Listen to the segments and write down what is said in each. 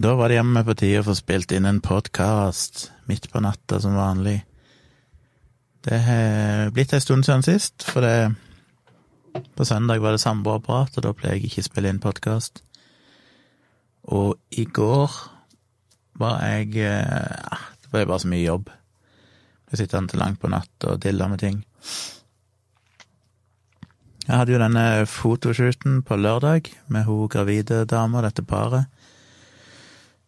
Da var det hjemme på tide å få spilt inn en podkast midt på natta som vanlig. Det har blitt en stund siden sist, for det På søndag var det samboerprat, og da pleier jeg ikke å spille inn podkast. Og i går var jeg eh, Det jo bare så mye jobb. Jeg sitter til langt på natt og diller med ting. Jeg hadde jo denne fotoshooten på lørdag med hun gravide dama, dette paret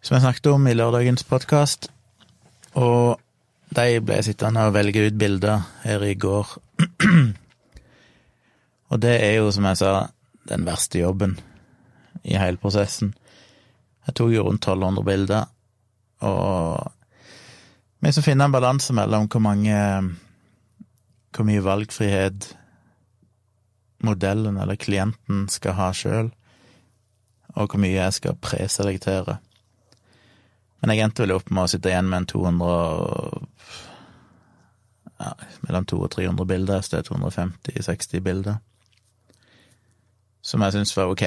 som jeg snakket om i lørdagens podkast. Og de ble sittende og velge ut bilder her i går. og det er jo, som jeg sa, den verste jobben i hele prosessen. Jeg tok jo rundt 1200 bilder, og vi skal finne en balanse mellom hvor mange Hvor mye valgfrihet modellen eller klienten skal ha sjøl, og hvor mye jeg skal preselektere. Men jeg endte vel opp med å sitte igjen med en 200 ja, Mellom 200 og 300 bilder, et sted 250-60 bilder. Som jeg syns var ok.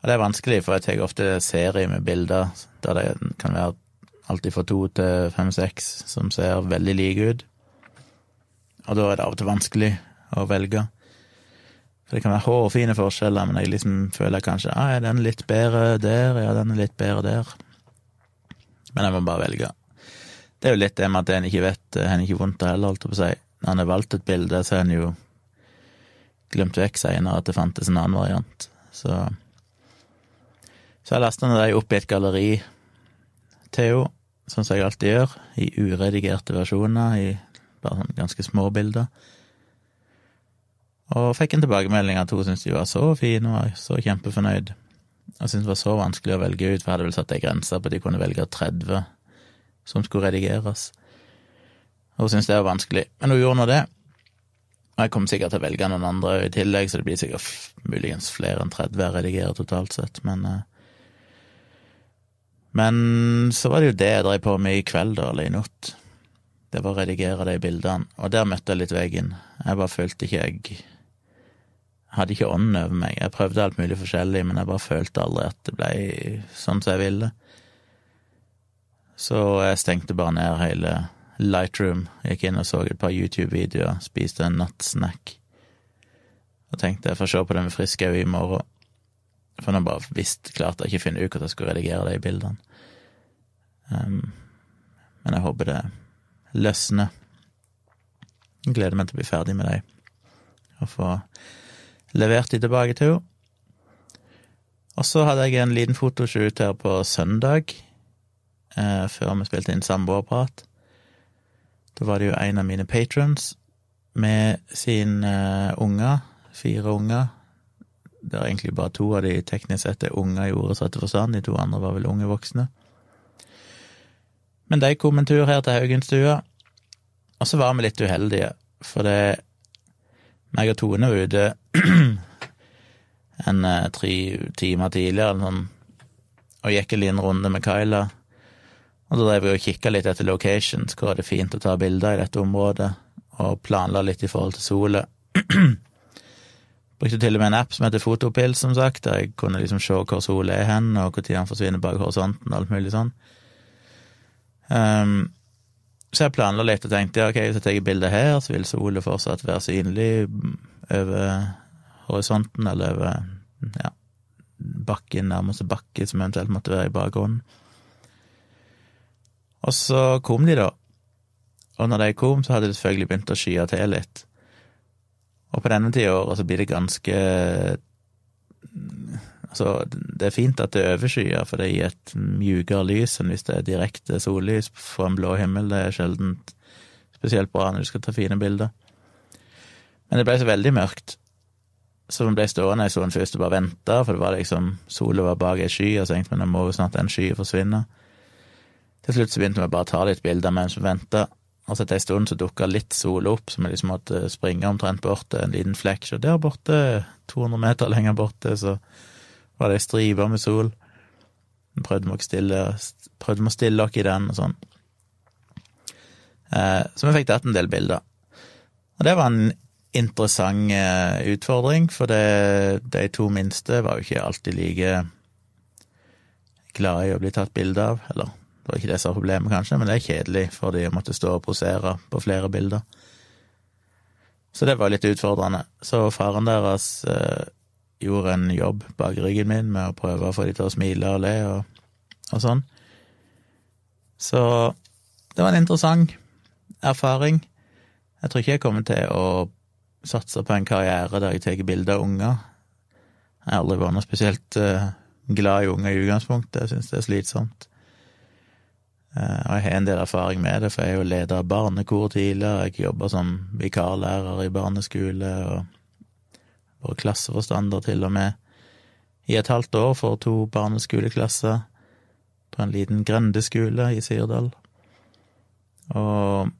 Og det er vanskelig, for jeg tar ofte serie med bilder der det kan være alltid fra to til fem-seks som ser veldig like ut. Og da er det av og til vanskelig å velge. For det kan være hårfine forskjeller, men jeg liksom føler kanskje ah, er den litt bedre der, ja, den er litt bedre der men jeg må bare velge. Det er jo litt det med at en ikke vet en ikke vondt av heller, holdt jeg på å si. Når han har valgt et bilde, så har en jo glemt vekk seinere at det fantes en annen variant. Så Så jeg lasta de opp i et galleri Theo, sånn som jeg alltid gjør, i uredigerte versjoner, i bare sånn ganske små bilder. Og fikk en tilbakemelding at hun syntes de var så fine og var så kjempefornøyd. Jeg syntes det var så vanskelig å velge ut, for jeg hadde vel satt ei grense på at de kunne velge 30 som skulle redigeres. Hun syntes det var vanskelig, men hun gjorde nå det. Og jeg kommer sikkert til å velge noen andre i tillegg, så det blir sikkert muligens flere enn 30 jeg redigerer totalt sett, men eh, Men så var det jo det jeg drev på med i kveld, da, eller i natt. Det var å redigere de bildene, og der møtte jeg litt veggen. Jeg bare følte ikke jeg hadde ikke ånden over meg. Jeg prøvde alt mulig forskjellig, men jeg bare følte aldri at det ble sånn som jeg ville. Så jeg stengte bare ned hele Lightroom, gikk inn og så et par YouTube-videoer, spiste en nattsnack og tenkte jeg får se på det med friske øyne i morgen. For nå bare visst klarte jeg ikke finne ut hvordan jeg skulle redigere de bildene. Um, men jeg håper det løsner. Gleder meg til å bli ferdig med dem og få levert de tilbake til henne. Og så hadde jeg en liten fotoshoot her på søndag, eh, før vi spilte inn samboerprat. Da var det jo en av mine patrons med sin eh, unger, fire unger. Det er egentlig bare to av de teknisk sett er unger i ordets rette forstand, de to andre var vel unge voksne. Men de kom en tur her til Haugenstua, og så var vi litt uheldige, for det meg og Tone var ute en eh, tre timer tidligere sånn, og gikk en liten runde med Kyla. Og da drev vi og kikka litt etter locations, hvor er det fint å ta bilder i dette området, og planla litt i forhold til sola. Brukte til og med en app som heter Fotopil, som sagt, der jeg kunne liksom se hvor sola er hen, og når den forsvinner bak horisonten, og alt mulig sånn. Um, så jeg planla litt og tenkte ja, ok, hvis jeg tar bilde her, så vil sola fortsatt være synlig over horisonten, eller over ja, bakken, nærmeste bakke som eventuelt måtte være i bakgrunnen. Og så kom de, da. Og når de kom, så hadde det selvfølgelig begynt å skye til litt. Og på denne tida av året så blir det ganske Altså, det er fint at det er for det gir et mjukere lys enn hvis det er direkte sollys fra en blå himmel. Det er sjelden spesielt bra når du skal ta fine bilder. Men det ble så veldig mørkt, så vi ble stående en stund først og bare vente, for det var liksom Sola var bak ei sky, og så tenkte vi nå må jo snart den skyen forsvinne. Til slutt så begynte vi bare å ta litt bilder mens vi venta, og så etter ei stund så dukka litt sol opp, så vi liksom måtte springe omtrent bort til en liten flekk. Så der borte, 200 meter lenger borte, så var det ei stripe med sol. Prøvde vi å stille, prøvde å stille oss i den og sånn. Eh, så vi fikk tatt en del bilder. Og det var en interessant eh, utfordring, for det, de to minste var jo ikke alltid like glad i å bli tatt bilde av. Eller det var ikke det som var problemet, kanskje, men det er kjedelig for de å måtte stå og posere på flere bilder. Så det var litt utfordrende. Så faren deres eh, gjorde en jobb bak ryggen min med å prøve å få de til å smile og le og, og sånn. Så det var en interessant erfaring. Jeg tror ikke jeg kommer til å satse på en karriere der jeg tar bilder av unger. Jeg har aldri vært noe spesielt uh, glad i unger i utgangspunktet, jeg syns det er slitsomt. Uh, og jeg har en del erfaring med det, for jeg er jo leder av barnekor tidligere, jeg jobber som vikarlærer i barneskole og vært klasseforstander til og med i et halvt år for to barneskoleklasser på en liten grendeskole i Sirdal. Og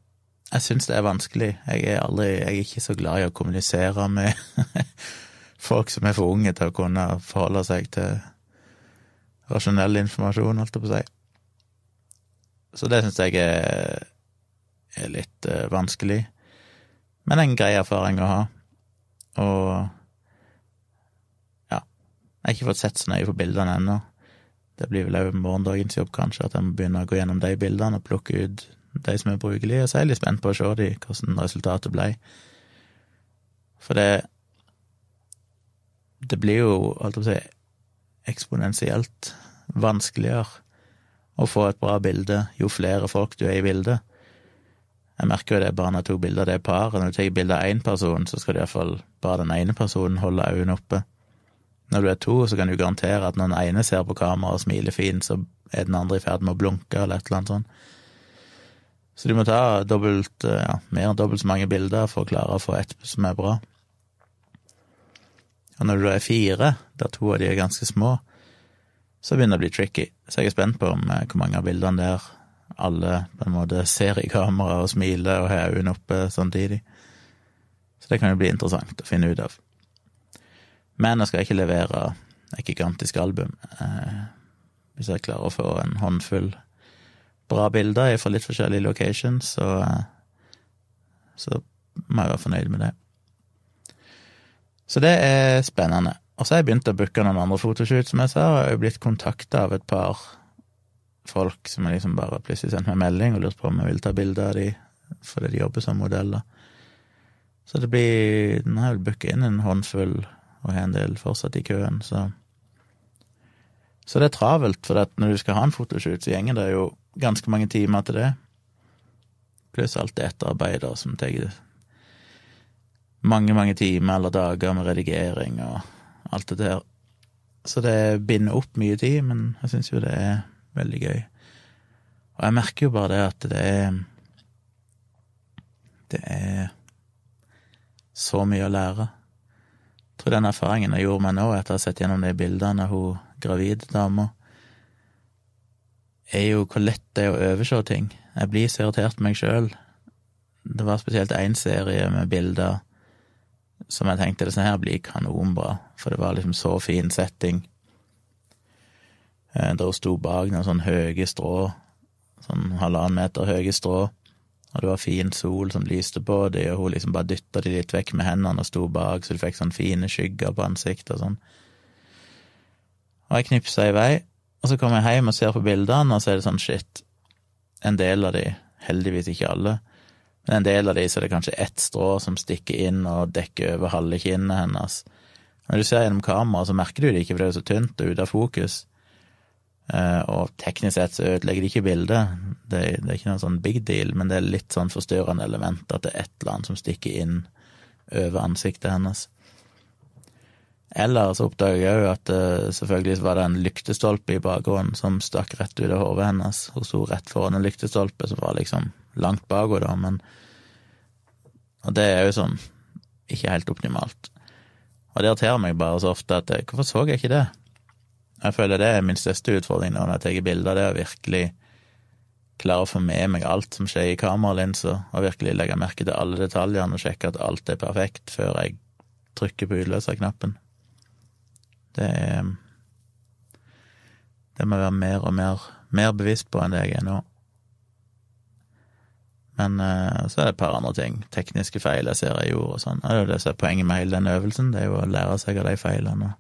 jeg syns det er vanskelig. Jeg er, aldri, jeg er ikke så glad i å kommunisere med folk som er for unge til å kunne forholde seg til rasjonell informasjon, holdt jeg på å si. Så det syns jeg er, er litt uh, vanskelig, men en grei erfaring å ha. Og jeg har ikke fått sett så nøye på bildene ennå. Det blir vel òg morgendagens jobb, kanskje, at jeg må begynne å gå gjennom de bildene og plukke ut de som er brukelige, og så er jeg litt spent på å se de, hvordan resultatet ble. For det Det blir jo, holdt på å si, eksponentielt vanskeligere å få et bra bilde jo flere folk du er i bildet. Jeg merker jo det bare når jeg tok bilde av det paret. Når du tar bilde av én person, så skal du iallfall bare den ene personen holde øynene oppe. Når du er to, så kan du garantere at når den ene ser på kamera og smiler fint, så er den andre i ferd med å blunke, eller et eller annet sånt. Så du må ta dobbelt, eh, ja, mer enn dobbelt så mange bilder for å klare å få ett som er bra. Og når du er fire, der to av de er ganske små, så begynner det å bli tricky. Så jeg er spent på om eh, hvor mange av bildene der alle på en måte ser i kamera og smiler og har øynene oppe samtidig. Så det kan jo bli interessant å finne ut av. Men jeg skal ikke levere et gigantisk album. Eh, hvis jeg klarer å få en håndfull bra bilder fra litt forskjellige locations, så, så må jeg være fornøyd med det. Så det er spennende. Og så har jeg begynt å booke noen andre fotoshoot, som jeg sa, og jeg har blitt kontakta av et par folk som liksom bare plutselig sendt meg melding og lurt på om jeg vil ta bilde av de fordi de jobber som modeller. Så det blir Nå har jeg vel booka inn en håndfull, og har en del fortsatt i køen, så Så det er travelt, for når du skal ha en fotoshoot, så gjenger det jo ganske mange timer til det. Pluss alt det etterarbeidet som tar mange, mange timer eller dager med redigering og alt det der. Så det binder opp mye tid, men jeg syns jo det er veldig gøy. Og jeg merker jo bare det at det er Det er så mye å lære. Jeg tror den erfaringen jeg gjorde meg nå etter å ha sett gjennom de bildene av hun gravide dama, er jo hvor lett det er å overse ting. Jeg blir så irritert på meg sjøl. Det var spesielt én serie med bilder som jeg tenkte det sånn her blir kanonbra, for det var liksom så fin setting. Da der hun sto bak noen sånn høye strå, sånn halvannen meter høye strå, og det var fin sol som lyste på dem, og hun liksom bare dytta de litt vekk med hendene og sto bak, så du fikk sånne fine skygger på ansiktet og sånn. Og jeg knipsa i vei, og så kommer jeg hjem og ser på bildene, og så er det sånn shit. En del av de, heldigvis ikke alle, men en del av de så er det kanskje ett strå som stikker inn og dekker over halve kinnet hennes. Når du ser gjennom kameraet, så merker du det ikke, for det er så tynt og ute av fokus. Eh, og teknisk sett så ødelegger det ikke bildet, det, det er ikke noen sånn big deal, men det er litt sånn forstyrrende element at det er et eller annet som stikker inn over ansiktet hennes. Eller så oppdager jeg òg at uh, selvfølgelig var det en lyktestolpe i bakgrunnen som stakk rett ut av hodet hennes. Hun sto rett foran en lyktestolpe som var liksom langt bak henne, men Og det er jo sånn ikke helt optimalt. Og det irriterer meg bare så ofte at Hvorfor så jeg ikke det? Jeg føler det er min største utfordring når jeg tar bilder, det er å virkelig klare å få med meg alt som skjer i kameralinsa, og virkelig legge merke til alle detaljene og sjekke at alt er perfekt før jeg trykker på utløserknappen. Det er Det må jeg være mer og mer, mer bevisst på enn det jeg er nå. Men uh, så er det et par andre ting. Tekniske feil jeg ser jeg gjorde og sånn. Det er jo det som er poenget med hele den øvelsen, det er jo å lære seg av de feilene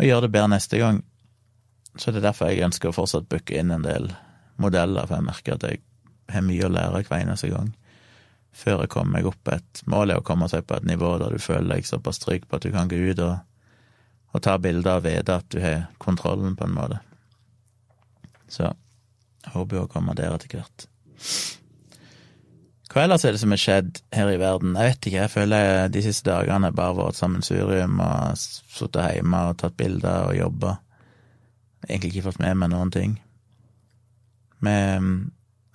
og, gjøre det bedre neste gang. Så det er derfor jeg ønsker å fortsatt booke inn en del modeller, for jeg merker at jeg har mye å lære hver eneste gang. Før jeg kommer meg opp et mål, er å komme seg på et nivå der du føler deg såpass trygg på at du kan gå ut og, og ta bilder og vite at du har kontrollen, på en måte. Så jeg håper jo å komme der etter hvert. Hva ellers er det som har skjedd her i verden? Jeg vet ikke, jeg føler de siste dagene bare vært sammensurium og sittet hjemme og tatt bilder og jobba. Egentlig ikke fått med meg noen ting. Vi mm,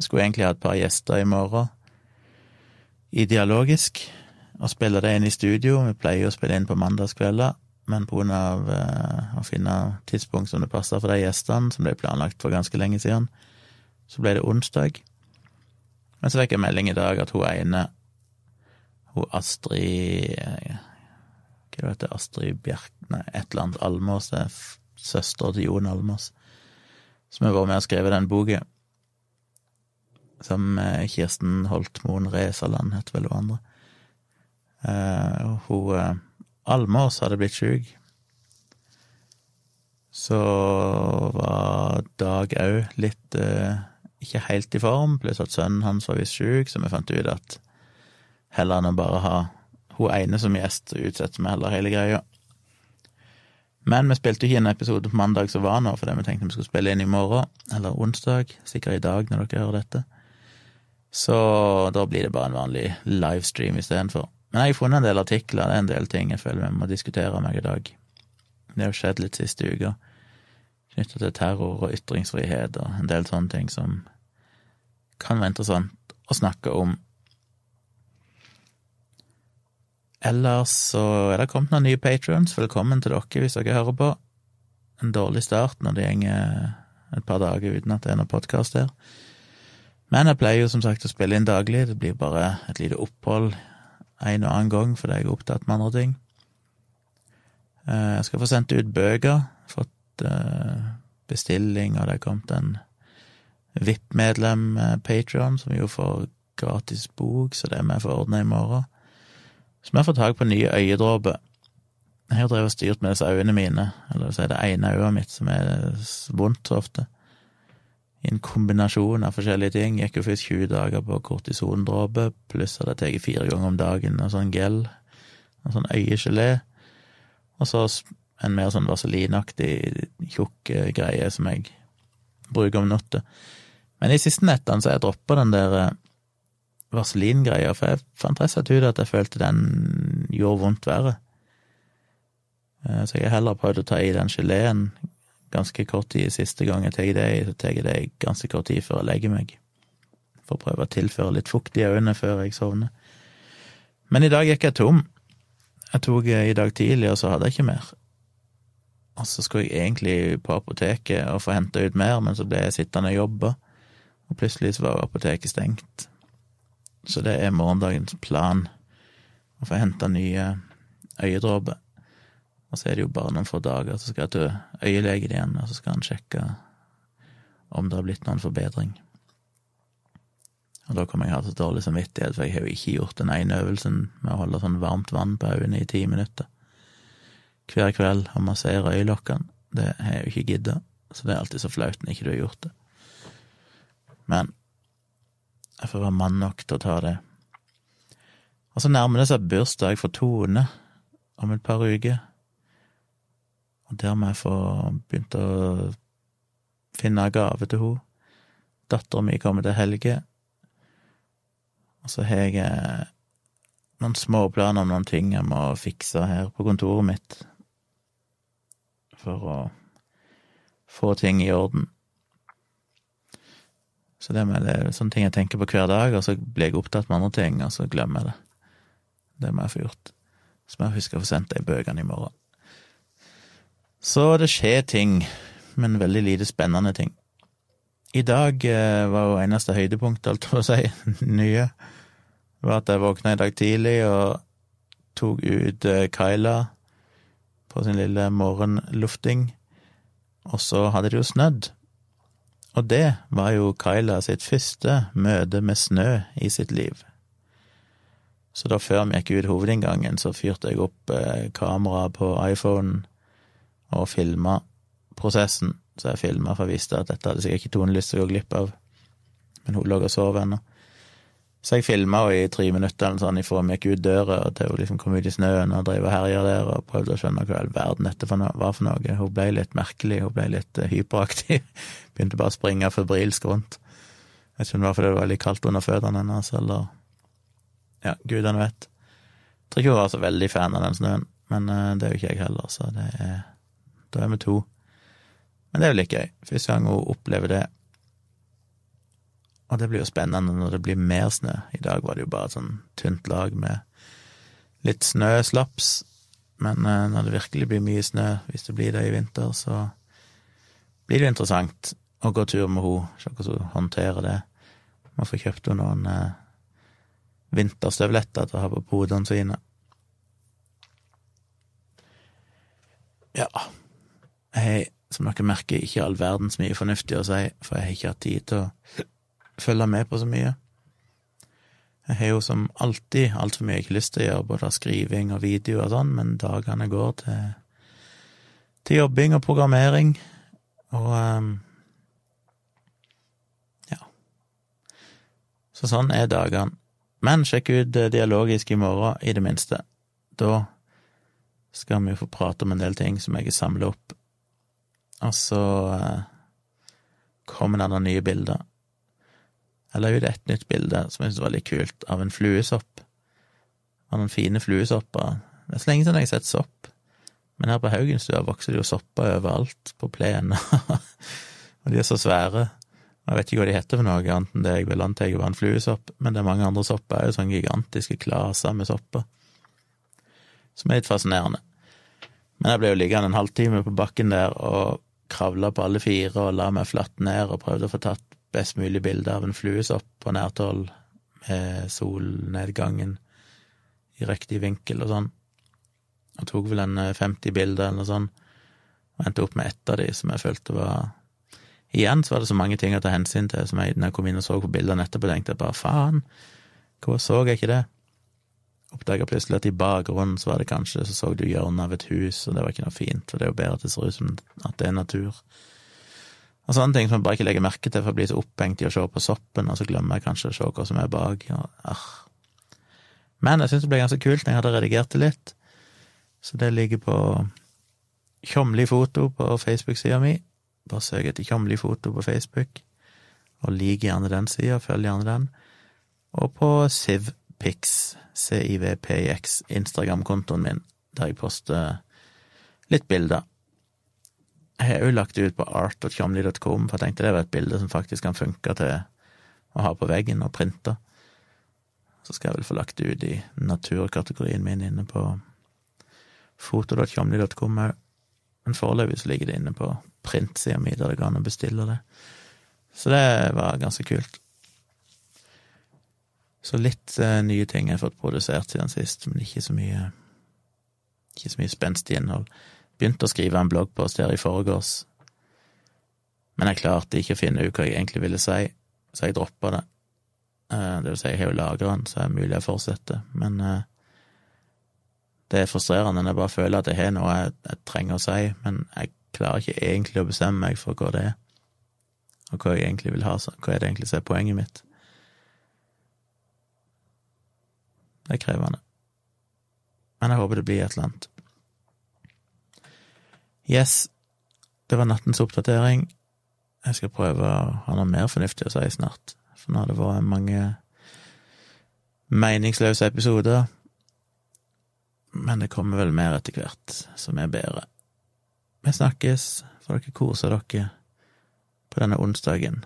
skulle egentlig ha et par gjester i morgen, ideologisk, og spille det inn i studio. Vi pleier å spille inn på mandagskvelder, men på grunn av uh, å finne tidspunkt som det passer for de gjestene, som ble planlagt for ganske lenge siden, så ble det onsdag. Men så fikk jeg melding i dag at hun ene, hun Astrid Hva det heter Astrid Bjerk... Nei, et eller annet Almås, det er søstera til Jon Almås, som har vært med og skrevet den boka. Som eh, Kirsten Holtmoen Resaland heter vel hun andre. Uh, hun uh, Almås hadde blitt sjuk. Så var Dag òg litt uh, ikke helt i form, pluss at sønnen hans var visst sjuk, så vi fant ut at heller enn å bare ha hun ene som gjest, så utsetter vi heller hele greia. Men vi spilte ikke inn en episode på mandag som var nå, fordi vi tenkte vi skulle spille inn i morgen, eller onsdag, sikkert i dag når dere hører dette. Så da blir det bare en vanlig livestream istedenfor. Men jeg har funnet en del artikler, det er en del ting jeg føler vi må diskutere meg i dag. Det har jo skjedd litt siste uka, knytta til terror og ytringsfrihet og en del sånne ting som kan være interessant å snakke om. Ellers så er det kommet noen nye patrions. Velkommen til dere hvis dere hører på. En dårlig start når det går et par dager uten at det er noen podkast der. Men jeg pleier jo som sagt å spille inn daglig. Det blir bare et lite opphold en og annen gang fordi jeg er opptatt med andre ting. Eh, jeg skal få sendt ut bøker. Fått eh, bestilling, og det er kommet en VIP-medlem, eh, Patrion, som jo får gratis bok, så det må jeg få ordna i morgen. Så vi har fått tak på nye øyedråper. Jeg har drevet og styrt med disse øynene mine, eller så er det ene øyet mitt som er vondt så ofte. I en kombinasjon av forskjellige ting. Gikk jo først 20 dager på kortisondråpe, pluss at jeg tar fire ganger om dagen og sånn gel, og sånn øyegelé. Og så en mer sånn vaselinaktig tjukk greie som jeg bruker om natta. Men de siste nettene så har jeg droppa den der eh, vaselingreia, for jeg fant rett og slett ut at jeg følte den gjorde vondt verre. Eh, så jeg har heller prøvd å ta i den geleen ganske kort tid siste gang jeg tar det i, så tar jeg det i ganske kort tid før jeg legger meg. For å prøve å tilføre litt fukt i øynene før jeg sovner. Men i dag gikk jeg tom. Jeg tok i dag tidlig, og så hadde jeg ikke mer. Og så skulle jeg egentlig på apoteket og få henta ut mer, men så ble jeg sittende og jobbe og plutselig så var apoteket stengt. Så det er morgendagens plan, å få henta nye øyedråper. Og så er det jo bare noen få dager, så skal jeg til øyelegen igjen, og så skal han sjekke om det har blitt noen forbedring. Og da kommer jeg ha så dårlig samvittighet, for jeg har jo ikke gjort den ene øvelsen med å holde sånn varmt vann på øynene i ti minutter hver kveld og massere øyelokkene. Det har jeg jo ikke gidda, så det er alltid så flaut når ikke du har gjort det. Men jeg får være mann nok til å ta det. Og så nærmer det seg bursdag for Tone om et par uker. Og der må jeg få begynt å finne gave til henne. Dattera mi kommer til helge. Og så har jeg eh, noen småplaner om noen ting jeg må fikse her på kontoret mitt. For å få ting i orden. Så det, er sånne ting jeg tenker på hver dag, og så blir jeg opptatt med andre ting, og så glemmer jeg det. Det må jeg få gjort. Så må jeg huske å få sendt de bøkene i morgen. Så det skjer ting, men veldig lite spennende ting. I dag eh, var jo eneste høydepunkt, alt for å si, nye, var at jeg våkna i dag tidlig og tok ut eh, Kyla på sin lille morgenlufting, og så hadde det jo snødd. Og det var jo Kyla sitt første møte med snø i sitt liv. Så da før vi gikk ut hovedinngangen, så fyrte jeg opp eh, kameraet på iPhonen og filma prosessen. så jeg filma, for jeg visste at dette hadde sikkert ikke Tone lyst til å gå glipp av. Men hun lå og sov ennå. Så jeg filma henne i tre minutter eller sånn ifra vi gikk ut døra til hun liksom kom ut i snøen og drev og herja der og prøvde å skjønne hva all verden dette var for noe. Hun ble litt merkelig, hun ble litt uh, hyperaktiv. Begynte bare å springe febrilsk rundt. Jeg vet ikke om det var fordi det var litt kaldt under føttene hennes, eller Ja, gudene vet. Jeg tror ikke hun var så veldig fan av den snøen, men uh, det er jo ikke jeg heller, så det er Da er vi to. Men det er jo litt gøy. Første gang hun opplever det. Og det blir jo spennende når det blir mer snø. I dag var det jo bare et sånn tynt lag med litt snøslaps. Men uh, når det virkelig blir mye snø, hvis det blir det i vinter, så blir det interessant å gå tur med henne, se hvordan hun håndterer det. Må få kjøpt henne noen uh, vinterstøvletter til å ha på podene sine. Ja, jeg som dere merker, ikke all verdens mye fornuftig å si, for jeg har ikke hatt tid til å følge med på så mye. Jeg har jo som alltid altfor mye jeg ikke lyst til å gjøre, både av skriving og video og sånn, men dagene går til, til jobbing og programmering, og um, ja. Så sånn er dagene. Men sjekk ut Dialogisk i morgen, i det minste. Da skal vi jo få prate om en del ting som jeg har samla opp. Og så uh, kommer det noen nye bilder. Jeg la ut et nytt bilde som jeg syntes var litt kult, av en fluesopp. Av noen fine fluesopper. Det er så lenge siden jeg har sett sopp. Men her på Haugenstua vokser det jo sopper overalt, på plenen, og de er så svære. Jeg vet ikke hva de heter for noe, annet enn det jeg vil anta var en fluesopp, men det er mange andre sopper òg, sånne gigantiske klaser med sopper som er litt fascinerende. Men jeg ble jo liggende en halvtime på bakken der og kravla på alle fire og la meg flatt ned og prøvde å få tatt best mulig bilde av en fluesopp på nært hold med solnedgangen i riktig vinkel og sånn. Og tok vel en 50 eh, bilder eller noe sånt, og endte opp med ett av de som jeg følte var Igjen så var det så mange ting å ta hensyn til som jeg, når jeg kom inn og så på bildene etterpå, tenkte jeg bare faen, hvorfor så jeg ikke det? oppdaga plutselig at i bakgrunnen så var det kanskje så så du hjørnet av et hus, og det var ikke noe fint, for det er jo bedre at det ser ut som at det er natur. Og sånne ting som man bare ikke legger merke til, for å bli så opphengt i å se på soppen, og så glemmer jeg kanskje å se hva som er bak. Ah. Men jeg syns det ble ganske kult når jeg hadde redigert det litt, så det ligger på Tjomli foto på Facebook-sida mi. Bare søk etter Tjomli foto på Facebook, og lik gjerne den sida, følg gjerne den. Og på Sivpix, CIVPX, Instagram-kontoen min, der jeg poster litt bilder. Jeg har òg lagt det ut på art.tjomli.com, for jeg tenkte det var et bilde som faktisk kan funke til å ha på veggen og printe. Så skal jeg vel få lagt det ut i naturkategorien min inne på foto.tjomli.com òg. Men foreløpig så ligger det inne på printsida mi, der det går an å bestille det. Så det var ganske kult. Så litt eh, nye ting jeg har fått produsert siden sist, men ikke så mye ikke så mye spenstig innhold. Begynte å skrive en bloggpost her i forgårs, men jeg klarte ikke å finne ut hva jeg egentlig ville si, så jeg droppa det. Uh, det vil si, jeg har jo lagra den, så er det mulig jeg fortsetter, men uh, det er frustrerende når jeg bare føler at jeg har noe jeg, trenger å si, men jeg klarer ikke egentlig å bestemme meg for hva det er, og hva jeg egentlig vil ha, hva er det egentlig som er poenget mitt. Det er krevende. Men jeg håper det blir et eller annet. Yes, det var nattens oppdatering. Jeg skal prøve å ha noe mer fornuftig å si snart, for nå har det vært mange meningsløse episoder. Men det kommer vel mer etter hvert, som er bedre. Vi snakkes, får dere kose dere på denne onsdagen.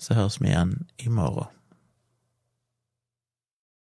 Så høres vi igjen i morgen.